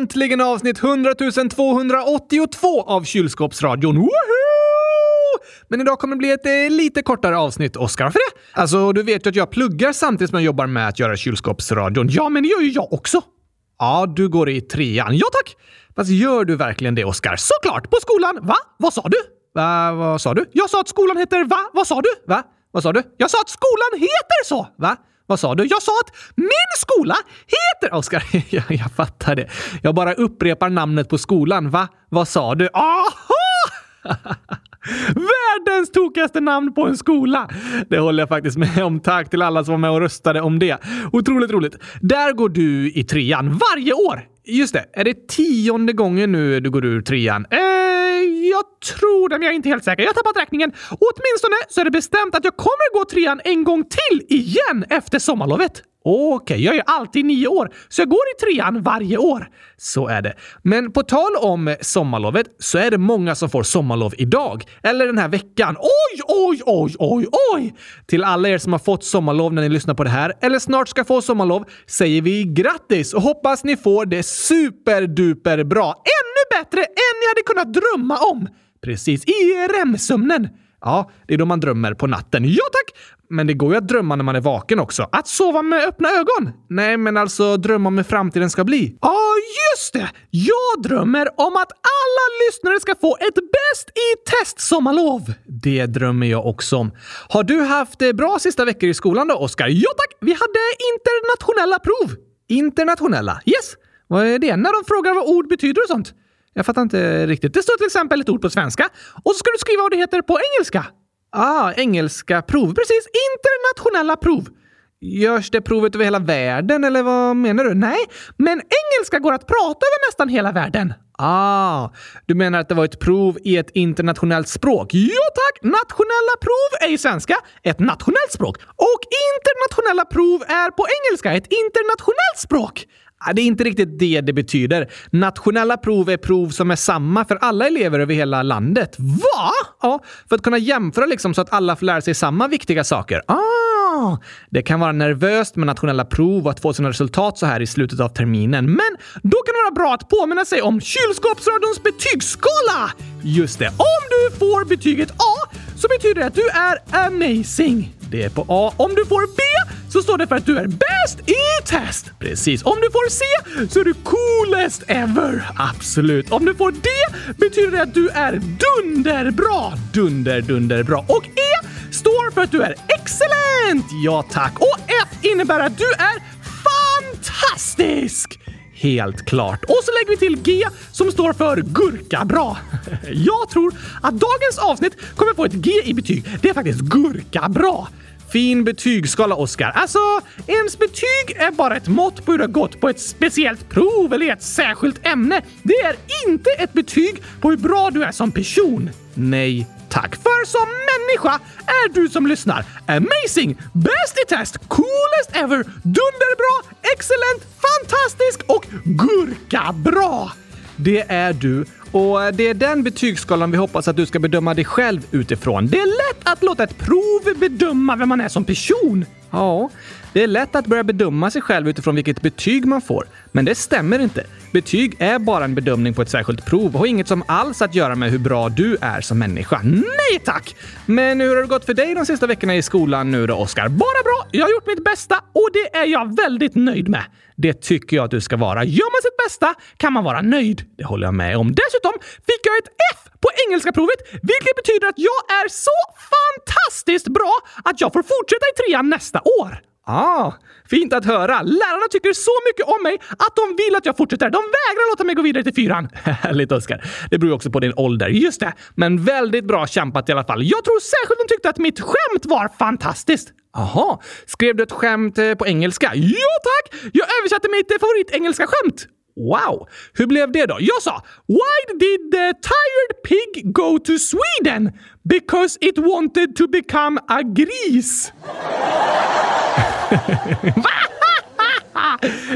äntligen avsnitt 100 282 av Kylskåpsradion. Woho! Men idag kommer det bli ett eh, lite kortare avsnitt, Oskar. Varför det? Alltså, du vet ju att jag pluggar samtidigt som jag jobbar med att göra Kylskåpsradion. Ja, men det gör ju jag också. Ja, du går i trean. Ja, tack! Fast gör du verkligen det, Oskar? Såklart! På skolan! Va? Vad sa du? Va? Vad sa du? Jag sa att skolan heter va? Vad sa du? Va? Vad sa du? Jag sa att skolan heter så! Va? Vad sa du? Jag sa att min skola heter... Oskar, jag, jag fattar det. Jag bara upprepar namnet på skolan. Va? Vad sa du? Aha! Världens tokigaste namn på en skola! Det håller jag faktiskt med om. Tack till alla som var med och röstade om det. Otroligt roligt. Där går du i trean varje år. Just det, är det tionde gången nu du går ur trean? Eh, jag tror det, men jag är inte helt säker. Jag har tappat räkningen. Åtminstone så är det bestämt att jag kommer gå trean en gång till igen efter sommarlovet. Okej, okay, jag är alltid nio år, så jag går i trean varje år. Så är det. Men på tal om sommarlovet så är det många som får sommarlov idag. Eller den här veckan. Oj, oj, oj, oj, oj! Till alla er som har fått sommarlov när ni lyssnar på det här, eller snart ska få sommarlov, säger vi grattis och hoppas ni får det superduper bra. Ännu bättre än ni hade kunnat drömma om! Precis, i REM-sömnen. Ja, det är då man drömmer på natten. Ja tack! Men det går ju att drömma när man är vaken också. Att sova med öppna ögon? Nej, men alltså drömma om hur framtiden ska bli. Ja, ah, just det! Jag drömmer om att alla lyssnare ska få ett bäst i test-sommarlov. Det drömmer jag också om. Har du haft eh, bra sista veckor i skolan då, Oskar? Ja tack! Vi hade internationella prov. Internationella? Yes! Vad är det? När de frågar vad ord betyder och sånt? Jag fattar inte riktigt. Det står till exempel ett ord på svenska och så ska du skriva vad det heter på engelska. Ah, engelska prov. Precis, internationella prov. Görs det provet över hela världen eller vad menar du? Nej, men engelska går att prata över nästan hela världen. Ah, du menar att det var ett prov i ett internationellt språk? Ja tack! Nationella prov är i svenska ett nationellt språk och internationella prov är på engelska ett internationellt språk. Det är inte riktigt det det betyder. Nationella prov är prov som är samma för alla elever över hela landet. Va? Ja, för att kunna jämföra liksom så att alla får lära sig samma viktiga saker. Ah, det kan vara nervöst med nationella prov och att få sina resultat så här i slutet av terminen. Men då kan det vara bra att påminna sig om kylskåpsradions betygsskala! Just det, om du får betyget A så betyder det att du är amazing. Det är på A. Om du får B så står det för att du är bäst i test. Precis. Om du får C så är du coolest ever. Absolut. Om du får D betyder det att du är dunderbra. Dunder, dunderbra. Och E står för att du är excellent. Ja, tack. Och F innebär att du är fantastisk. Helt klart. Och så lägger vi till G som står för gurkabra. Jag tror att dagens avsnitt kommer få ett G i betyg. Det är faktiskt gurkabra. Fin betygsskala, Oskar. Alltså, ens betyg är bara ett mått på hur det har gått på ett speciellt prov eller i ett särskilt ämne. Det är inte ett betyg på hur bra du är som person. Nej, tack. För som människa är du som lyssnar amazing, bäst i test, coolest ever, dunderbra, excellent, fantastisk och gurkabra. Det är du och eh, det är den betygsskalan vi hoppas att du ska bedöma dig själv utifrån. Det är lätt att låta ett prov bedöma vem man är som person. Ja, det är lätt att börja bedöma sig själv utifrån vilket betyg man får. Men det stämmer inte. Betyg är bara en bedömning på ett särskilt prov och har inget som alls att göra med hur bra du är som människa. Nej tack! Men hur har det gått för dig de sista veckorna i skolan nu då, Oskar? Bara bra! Jag har gjort mitt bästa och det är jag väldigt nöjd med. Det tycker jag att du ska vara. Gör man sitt bästa kan man vara nöjd. Det håller jag med om. Dessutom fick jag ett F på engelska provet, vilket betyder att jag är så fantastiskt bra att jag får fortsätta i trean nästa år. Ah, fint att höra. Lärarna tycker så mycket om mig att de vill att jag fortsätter. De vägrar låta mig gå vidare till fyran. Härligt, Oskar. Det beror också på din ålder. Just det. Men väldigt bra kämpat i alla fall. Jag tror särskilt de tyckte att mitt skämt var fantastiskt. Aha, skrev du ett skämt eh, på engelska? Ja, tack! Jag översatte mitt eh, favoritengelska skämt. Wow! Hur blev det då? Jag sa “Why did the tired pig go to Sweden? Because it wanted to become a gris.” Wow!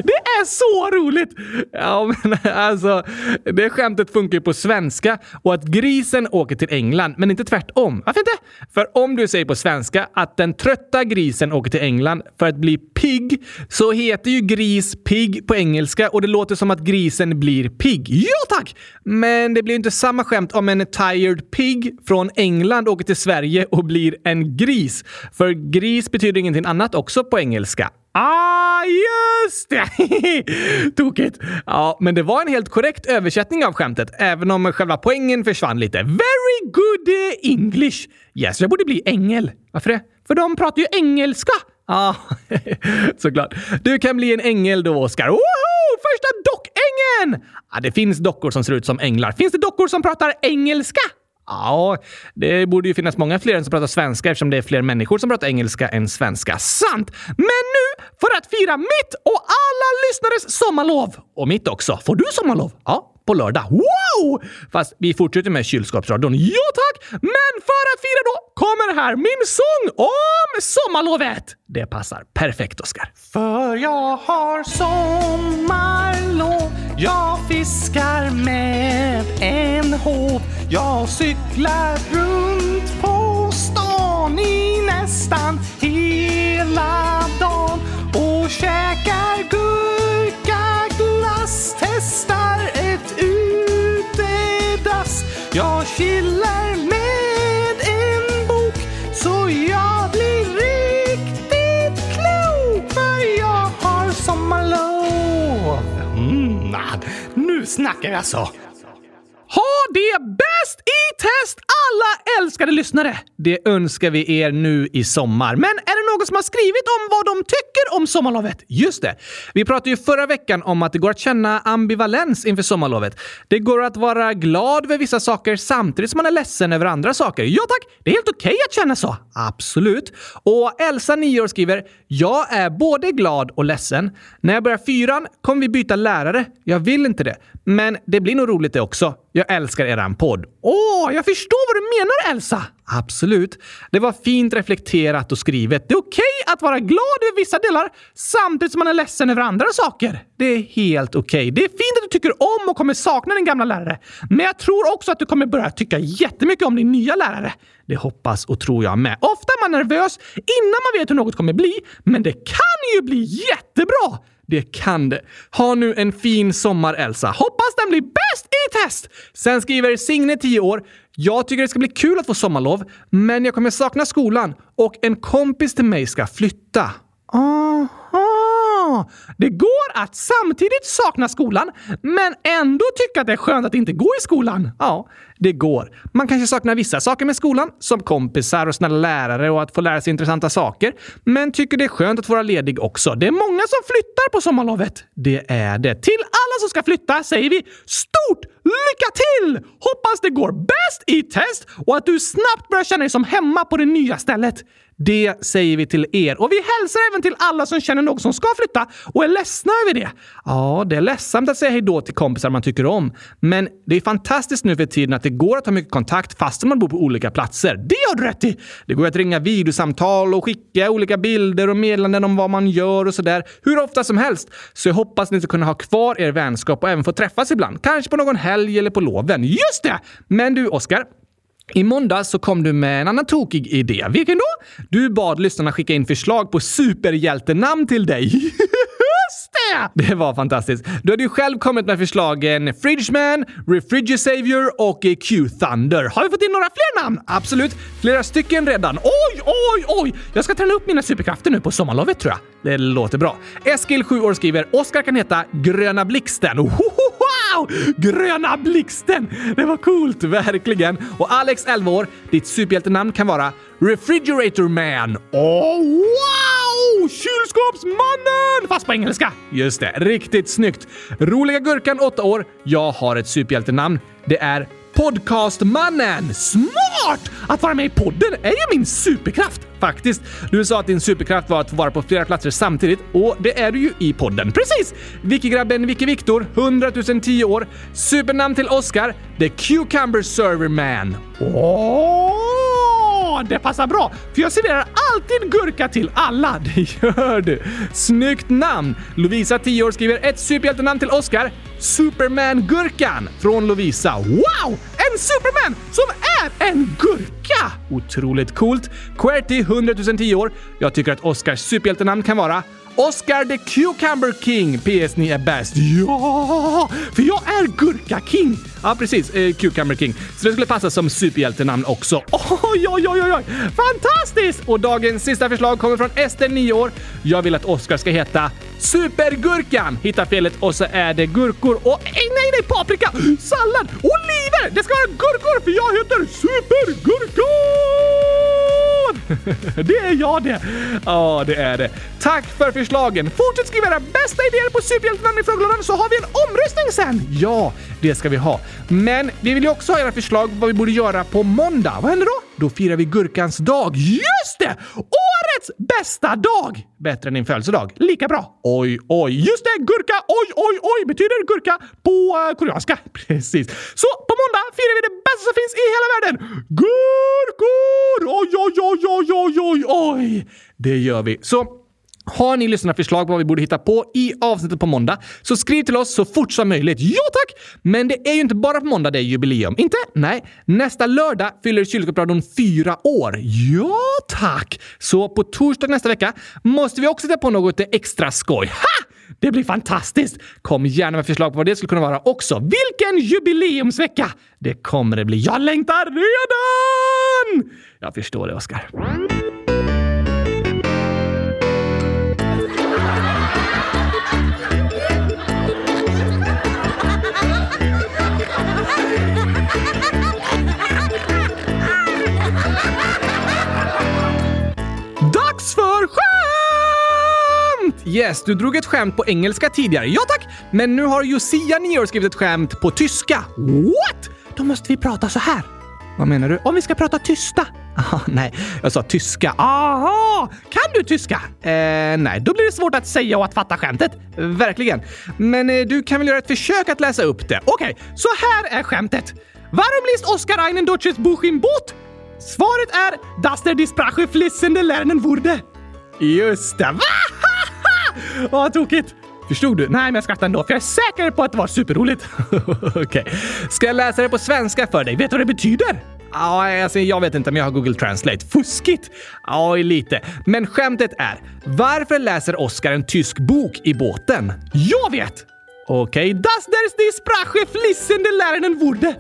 Det är så roligt! Ja, men alltså, det skämtet funkar ju på svenska och att grisen åker till England, men inte tvärtom. Varför inte? För om du säger på svenska att den trötta grisen åker till England för att bli pigg, så heter ju gris pigg på engelska och det låter som att grisen blir pigg. Ja tack! Men det blir inte samma skämt om en tired pig från England åker till Sverige och blir en gris. För gris betyder ingenting annat också på engelska. Ah, just det! Tokigt. Ja, men det var en helt korrekt översättning av skämtet, även om själva poängen försvann lite. Very good English! Yes, jag borde bli ängel. Varför det? För de pratar ju engelska. Ja, ah, såklart. Du kan bli en ängel då, Oskar. Woho! Första dockängeln! Ah, det finns dockor som ser ut som änglar. Finns det dockor som pratar engelska? Ja, det borde ju finnas många fler än som pratar svenska eftersom det är fler människor som pratar engelska än svenska. Sant! Men nu, för att fira mitt och alla lyssnares sommarlov, och mitt också, får du sommarlov? Ja, på lördag. Wow! Fast vi fortsätter med kylskåpsradion. Ja tack! Men för att fira då kommer här min sång om sommarlovet. Det passar perfekt, Oskar. För jag har sommarlov Jag fiskar med en håv Jag cyklar runt på stan i nästan hela dagen och käkar gurka chillar med en bok så jag blir riktigt klok för jag har sommarlov. Mm, ah, nu snackar jag så. Ha det bäst i test alla älskade lyssnare! Det önskar vi er nu i sommar. Men är det någon som har skrivit om vad de tycker om sommarlovet? Just det. Vi pratade ju förra veckan om att det går att känna ambivalens inför sommarlovet. Det går att vara glad över vissa saker samtidigt som man är ledsen över andra saker. Ja tack, det är helt okej okay att känna så. Absolut. Och Elsa, 9 år, skriver “Jag är både glad och ledsen. När jag börjar fyran kommer vi byta lärare. Jag vill inte det. Men det blir nog roligt det också. Jag älskar eran podd. Åh, jag förstår vad du menar Elsa! Absolut. Det var fint reflekterat och skrivet. Det är okej okay att vara glad över vissa delar samtidigt som man är ledsen över andra saker. Det är helt okej. Okay. Det är fint att du tycker om och kommer sakna din gamla lärare. Men jag tror också att du kommer börja tycka jättemycket om din nya lärare. Det hoppas och tror jag med. Ofta är man nervös innan man vet hur något kommer bli, men det kan ju bli jättebra! Det kan det. Ha nu en fin sommar, Elsa. Hoppas den blir bäst i test! Sen skriver Signe, 10 år. Jag tycker det ska bli kul att få sommarlov, men jag kommer sakna skolan och en kompis till mig ska flytta. Aha! Det går att samtidigt sakna skolan, men ändå tycka att det är skönt att inte gå i skolan. Ja, det går. Man kanske saknar vissa saker med skolan, som kompisar och snälla lärare och att få lära sig intressanta saker, men tycker det är skönt att vara ledig också. Det är många som flyttar på sommarlovet. Det är det. Till alla som ska flytta säger vi stort lycka till! Hoppas det går bäst i test och att du snabbt börjar känna dig som hemma på det nya stället. Det säger vi till er. Och vi hälsar även till alla som känner någon som ska flytta och är ledsna över det. Ja, det är ledsamt att säga hej då till kompisar man tycker om. Men det är fantastiskt nu för tiden att det går att ha mycket kontakt fast man bor på olika platser. Det har du rätt i! Det går att ringa videosamtal och skicka olika bilder och meddelanden om vad man gör och sådär hur ofta som helst. Så jag hoppas ni ska kunna ha kvar er vänskap och även få träffas ibland. Kanske på någon helg eller på loven. Just det! Men du, Oskar. I måndag så kom du med en annan tokig idé. Vilken då? Du bad lyssnarna skicka in förslag på superhjältenamn till dig. Just det! Det var fantastiskt. Du hade ju själv kommit med förslagen Fridgeman, Refrigisavior och eh, Q-Thunder. Har vi fått in några fler namn? Absolut. Flera stycken redan. Oj, oj, oj! Jag ska träna upp mina superkrafter nu på sommarlovet tror jag. Det låter bra. Eskil, 7 år, skriver Oskar kan heta Gröna Blixten. Wow! Gröna Blixten! Det var coolt, verkligen. Och Alex, 11 år, ditt superhjältenamn kan vara Refrigerator Man. Oh, wow! Kylskåpsmannen! Fast på engelska. Just det, riktigt snyggt. Roliga Gurkan, 8 år. Jag har ett superhjältenamn. Det är Podcastmannen! Smart! Att vara med i podden är ju min superkraft! Faktiskt. Du sa att din superkraft var att få vara på flera platser samtidigt och det är du ju i podden. Precis! Vikigrabben Vicky Viktor, 100 010 år. Supernamn till Oscar, The Cucumber Server Man. Oh! Det passar bra! För jag serverar alltid gurka till alla. Det gör du. Snyggt namn! Lovisa, 10 år, skriver ett superhjältenamn till Oscar. Superman-gurkan från Lovisa. Wow! En Superman som är en gurka! Otroligt coolt. Querty, 100 010 år. Jag tycker att Oscars superhjältenamn kan vara Oscar the Cucumber King. PS, ni är bäst. Ja, för jag är Gurka King. Ja, precis. Eh, Cucumber King. Så det skulle passa som superhjältenamn också. Oj, oj, oj, oj! Fantastiskt! Och dagens sista förslag kommer från Ester, 9 år. Jag vill att Oscar ska heta Supergurkan. Hitta felet och så är det gurkor och nej, nej, nej, paprika, sallad, oliver. Det ska vara gurkor för jag heter Supergurkan! det är jag det! Ja, det är det. Tack för förslagen! Fortsätt skriva era bästa idéer på superhjältenamn i frågelådan så har vi en omröstning sen! Ja, det ska vi ha. Men vi vill ju också ha era förslag på vad vi borde göra på måndag. Vad händer då? Då firar vi gurkans dag. Just det! Årets bästa dag! Bättre än din födelsedag. Lika bra. Oj, oj. Just det! Gurka, oj, oj, oj betyder gurka på eh, koreanska. Precis. Så på måndag firar vi det bästa som finns i hela världen. Gurkor! Oj, oj, oj, oj, oj, oj, oj. Det gör vi. Så har ni lyssnarförslag på vad vi borde hitta på i avsnittet på måndag så skriv till oss så fort som möjligt. Ja tack! Men det är ju inte bara på måndag det är jubileum. Inte? Nej. Nästa lördag fyller Kylskåpsradion fyra år. Ja tack! Så på torsdag nästa vecka måste vi också hitta på något extra skoj. Ha! Det blir fantastiskt! Kom gärna med förslag på vad det skulle kunna vara också. Vilken jubileumsvecka! Det kommer det bli. Jag längtar redan! Jag förstår det, Oskar. Yes, du drog ett skämt på engelska tidigare. Ja tack! Men nu har Josia, nio år, skrivit ett skämt på tyska. What? Då måste vi prata så här. Vad menar du? Om vi ska prata tysta? Aha, nej, jag sa tyska. Aha! Kan du tyska? Eh, nej, då blir det svårt att säga och att fatta skämtet. Verkligen. Men eh, du kan väl göra ett försök att läsa upp det? Okej, okay, så här är skämtet. Warum liest Oskar einen deutsches Buch im Boot? Svaret är Das der die Sprache flissende lernen wurde. Just det. Vad tokigt! Förstod du? Nej, men jag skrattar ändå, för jag är säker på att det var superroligt. Okej. Okay. Ska jag läsa det på svenska för dig? Vet du vad det betyder? Ja, alltså, jag vet inte, men jag har Google Translate. Fuskigt? Ja, lite. Men skämtet är, varför läser Oscar en tysk bok i båten? Jag vet! Okej, okay. das der die Sprache flissende läraren wurde.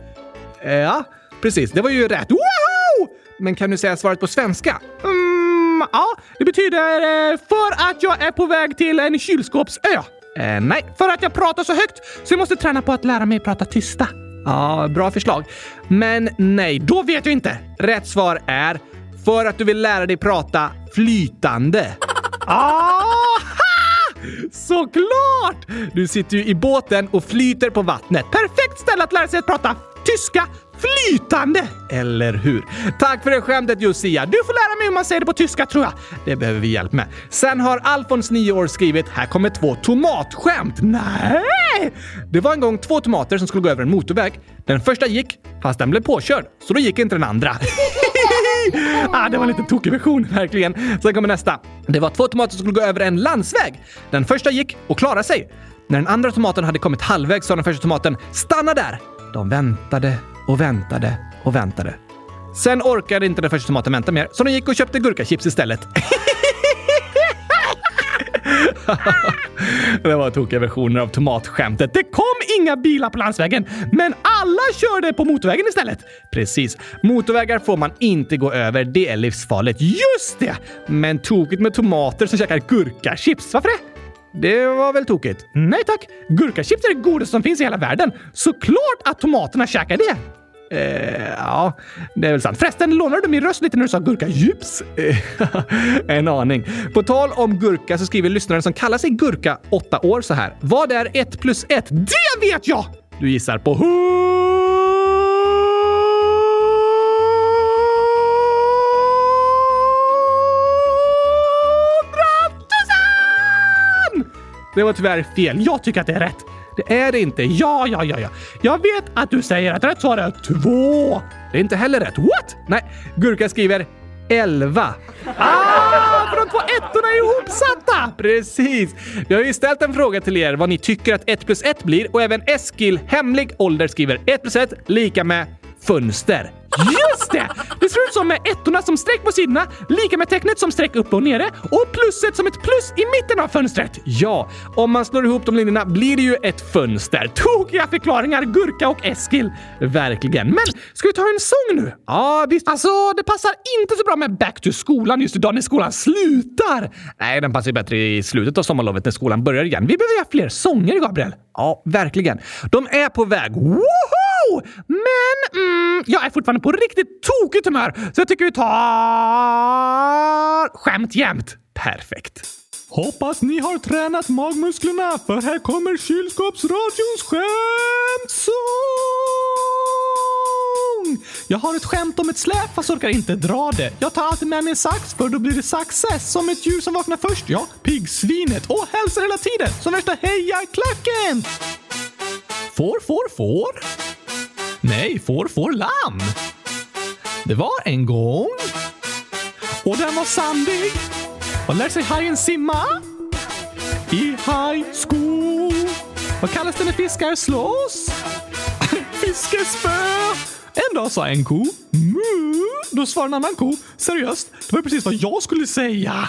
Ja, precis. Det var ju rätt. Woho! Men kan du säga svaret på svenska? Mm, ja, det betyder eh, för att jag är på väg till en kylskåpsö. Eh, nej, för att jag pratar så högt så jag måste träna på att lära mig prata tysta. Ja, bra förslag. Men nej, då vet jag inte. Rätt svar är för att du vill lära dig prata flytande. ah! Såklart! Du sitter ju i båten och flyter på vattnet. Perfekt ställe att lära sig att prata tyska flytande! Eller hur? Tack för det skämtet Josia. Du får lära mig hur man säger det på tyska tror jag. Det behöver vi hjälp med. Sen har Alfons, 9 år, skrivit “Här kommer två tomatskämt”. Nej! Det var en gång två tomater som skulle gå över en motorväg. Den första gick, fast den blev påkörd, så då gick inte den andra. ah, det var en lite tokig version, verkligen. Sen kommer nästa. Det var två tomater som skulle gå över en landsväg. Den första gick och klarade sig. När den andra tomaten hade kommit halvvägs sa den första tomaten “Stanna där!” De väntade och väntade och väntade. Sen orkade inte den första tomaten vänta mer, så de gick och köpte gurkachips istället. det var tokiga versioner av tomatskämtet. Det kom inga bilar på landsvägen, men alla körde på motorvägen istället. Precis. Motorvägar får man inte gå över. Det är livsfarligt. Just det! Men tokigt med tomater som käkar gurkachips. Varför det? Det var väl tokigt? Nej tack! Gurkachips är det godaste som finns i hela världen. Såklart att tomaterna käkar det! Eh, ja, det är väl sant. Förresten, lånade du min röst lite när du sa gurkachips? Eh, en aning. På tal om gurka så skriver lyssnaren som kallar sig Gurka, 8 år, så här. Vad är 1 plus 1? Det vet jag! Du gissar på 100 Det var tyvärr fel. Jag tycker att det är rätt. Det är det inte. Ja, ja, ja, ja. Jag vet att du säger att rätt svar är två. Det är inte heller rätt. What? Nej, Gurka skriver 11. Ah, för de två ettorna är ihopsatta! Precis. Vi har ju ställt en fråga till er vad ni tycker att 1 plus 1 blir och även Eskil, hemlig ålder, skriver 1 plus 1 lika med fönster. Just det! Det ser ut som med ettorna som streck på sidorna, lika med tecknet som streck upp och nere och plusset som ett plus i mitten av fönstret. Ja, om man slår ihop de linjerna blir det ju ett fönster. Tokiga förklaringar, Gurka och Eskil. Verkligen. Men ska vi ta en sång nu? Ja, visst. Alltså, det passar inte så bra med Back to skolan just idag när skolan slutar. Nej, den passar ju bättre i slutet av sommarlovet när skolan börjar igen. Vi behöver ha fler sånger, Gabriel. Ja, verkligen. De är på väg. Woho! Men mm, jag är fortfarande på riktigt tokigt humör, så jag tycker vi tar skämt jämt. Perfekt. Hoppas ni har tränat magmusklerna, för här kommer kylskåpsradions skämtsång! Jag har ett skämt om ett släp fast orkar inte dra det. Jag tar alltid med mig en sax för då blir det success. Som ett djur som vaknar först, ja. Piggsvinet. Och hälsar hela tiden. Som värsta hejarklacken! Får, får, får? Nej, får, får lamm. Det var en gång. Och den var sandig. Vad lär sig hajen simma? I high school. Vad kallas det när fiskar slåss? Fiskespö. En dag sa en ko mu. Då svarade en annan ko seriöst. Det var precis vad jag skulle säga.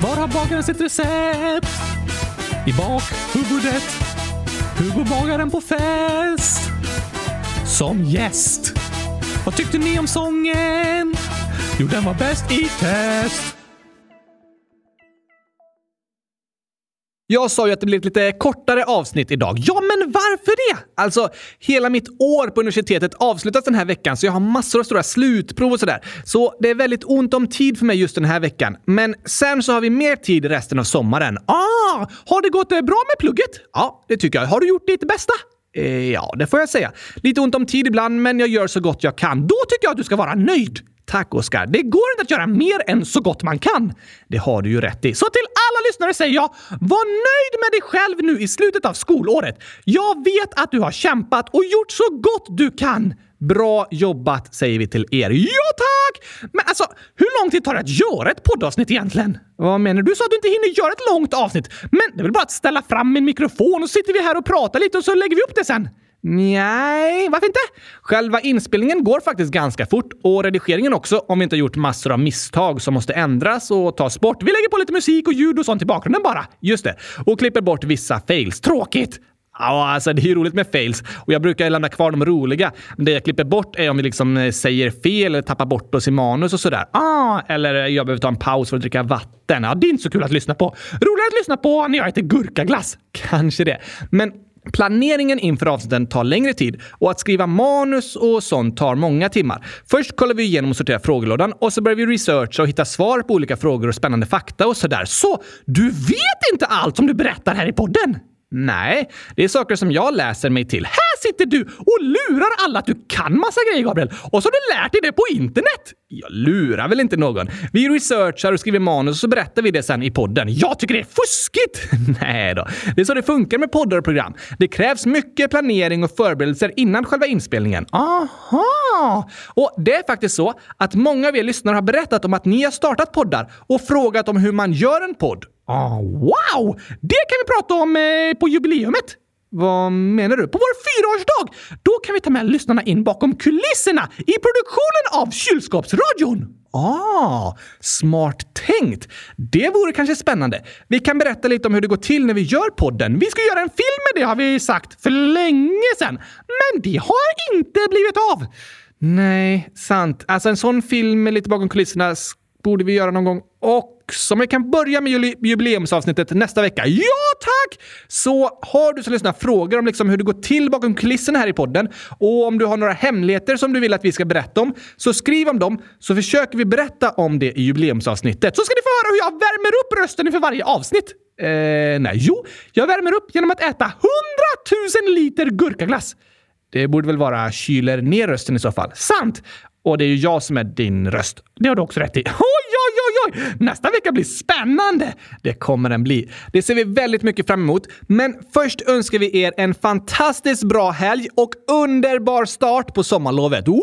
Var har bagaren sitt recept? I bakhuvudet. Hugo bagaren på fest? Som gäst. Vad tyckte ni om sången? Jo, den var bäst i test. Jag sa ju att det blev ett lite kortare avsnitt idag. Ja, men varför det? Alltså, hela mitt år på universitetet avslutas den här veckan så jag har massor av stora slutprov och sådär. Så det är väldigt ont om tid för mig just den här veckan. Men sen så har vi mer tid resten av sommaren. Ah! Har det gått eh, bra med plugget? Ja, det tycker jag. Har du gjort ditt bästa? Eh, ja, det får jag säga. Lite ont om tid ibland, men jag gör så gott jag kan. Då tycker jag att du ska vara nöjd. Tack Oskar. Det går inte att göra mer än så gott man kan. Det har du ju rätt i. Så till alla lyssnare säger jag, var nöjd med dig själv nu i slutet av skolåret. Jag vet att du har kämpat och gjort så gott du kan. Bra jobbat säger vi till er. Ja tack! Men alltså, hur lång tid tar det att göra ett poddavsnitt egentligen? Vad menar du? Du sa att du inte hinner göra ett långt avsnitt. Men det är väl bara att ställa fram min mikrofon och så sitter vi här och pratar lite och så lägger vi upp det sen. Nej, varför inte? Själva inspelningen går faktiskt ganska fort och redigeringen också om vi inte har gjort massor av misstag som måste ändras och tas bort. Vi lägger på lite musik och ljud och sånt i bakgrunden bara. Just det. Och klipper bort vissa fails. Tråkigt! Ja, alltså det är ju roligt med fails och jag brukar lämna kvar de roliga. Men det jag klipper bort är om vi liksom eh, säger fel eller tappar bort oss i manus och sådär. Ah, eller jag behöver ta en paus för att dricka vatten. Ja, det är inte så kul att lyssna på. Roligare att lyssna på när jag äter gurkaglass. Kanske det. Men Planeringen inför avsnitten tar längre tid och att skriva manus och sånt tar många timmar. Först kollar vi igenom och sorterar frågelådan och så börjar vi researcha och hitta svar på olika frågor och spännande fakta och sådär. Så du vet inte allt som du berättar här i podden? Nej, det är saker som jag läser mig till. Här sitter du och lurar alla att du kan massa grejer, Gabriel. Och så har du lärt dig det på internet. Jag lurar väl inte någon? Vi researchar och skriver manus och så berättar vi det sen i podden. Jag tycker det är fuskigt! Nej då. Det är så det funkar med poddar och program. Det krävs mycket planering och förberedelser innan själva inspelningen. Aha! Och det är faktiskt så att många av er lyssnare har berättat om att ni har startat poddar och frågat om hur man gör en podd. Ah, wow! Det kan vi prata om eh, på jubileumet! Vad menar du? På vår fyraårsdag! Då kan vi ta med lyssnarna in bakom kulisserna i produktionen av Kylskåpsradion! Ah, smart tänkt! Det vore kanske spännande. Vi kan berätta lite om hur det går till när vi gör podden. Vi ska göra en film med det har vi sagt för länge sedan. Men det har inte blivit av! Nej, sant. Alltså en sån film med lite bakom kulisserna borde vi göra någon gång också. Men vi kan börja med jubileumsavsnittet nästa vecka. Ja, tack! Så har du som lyssnar frågor om liksom hur det går till bakom kulisserna här i podden och om du har några hemligheter som du vill att vi ska berätta om, så skriv om dem så försöker vi berätta om det i jubileumsavsnittet. Så ska ni få höra hur jag värmer upp rösten inför varje avsnitt. Eh, nej, jo, jag värmer upp genom att äta 100 000 liter gurkaglass. Det borde väl vara kyler ner rösten i så fall. Sant! Och det är ju jag som är din röst. Det har du också rätt i. Oj, oj, oj, oj! Nästa vecka blir spännande! Det kommer den bli. Det ser vi väldigt mycket fram emot. Men först önskar vi er en fantastiskt bra helg och underbar start på sommarlovet. Woho!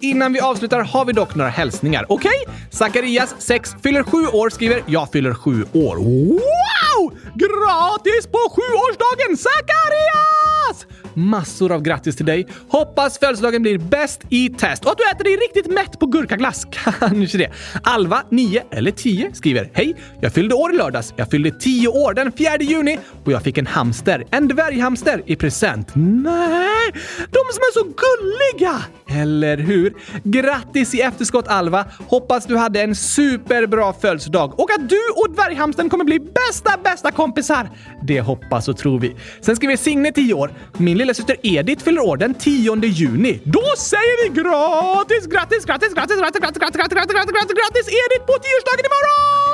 Innan vi avslutar har vi dock några hälsningar. Okej? Okay? Zacharias, 6, fyller 7 år, skriver “Jag fyller 7 år”. Wow! Gratis på sjuårsdagen, Zacharias! Massor av grattis till dig. Hoppas födelsedagen blir bäst i test och att du äter dig riktigt mätt på gurkaglass. Kanske det. Alva, 9 eller 10, skriver Hej! Jag fyllde år i lördags. Jag fyllde 10 år den 4 juni och jag fick en hamster, en dvärghamster, i present. Nej! De som är så gulliga! Eller hur? Grattis i efterskott Alva! Hoppas du hade en superbra födelsedag och att du och dvärghamstern kommer bli bästa, bästa kompisar. Det hoppas och tror vi. Sen skriver Signe 10 år. Min lilla lillasyster Edith fyller år den 10 juni. Då säger vi gratis, grattis, grattis, grattis, grattis, grattis, grattis, grattis, grattis, grattis, grattis, grattis Edith på tioårsdagen imorgon!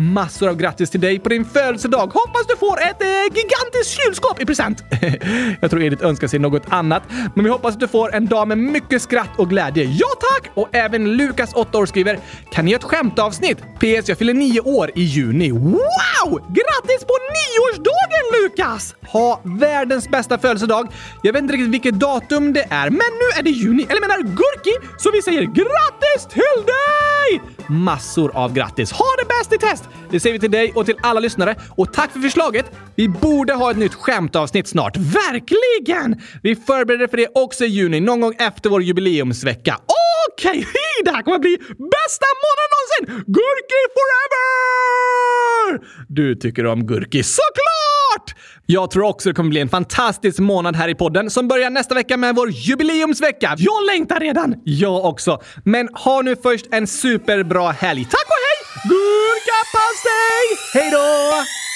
Massor av grattis till dig på din födelsedag. Hoppas du får ett eh, gigantiskt kylskåp i present. Jag tror Edith önskar sig något annat, men vi hoppas att du får en dag med mycket skratt och glädje. Ja tack! Och även Lukas, 8 år, skriver “Kan ni göra ett skämtavsnitt? PS. Jag fyller 9 år i juni. Wow! Grattis på nioårsdagen Lukas! Ha världens bästa födelsedag. Jag vet inte riktigt vilket datum det är, men nu är det juni. Eller menar Gurki, så vi säger grattis till dig! Massor av grattis. Ha det bäst i test! Det säger vi till dig och till alla lyssnare. Och tack för förslaget! Vi borde ha ett nytt skämtavsnitt snart. Verkligen! Vi förbereder för det också i juni, någon gång efter vår jubileumsvecka. Okej, okay, det här kommer bli bästa månaden någonsin! Gurki forever! Du tycker om Gurki, såklart! Jag tror också det kommer bli en fantastisk månad här i podden som börjar nästa vecka med vår jubileumsvecka. Jag längtar redan! Jag också. Men ha nu först en superbra helg. Tack och hej! Gurkapastej! Hej då!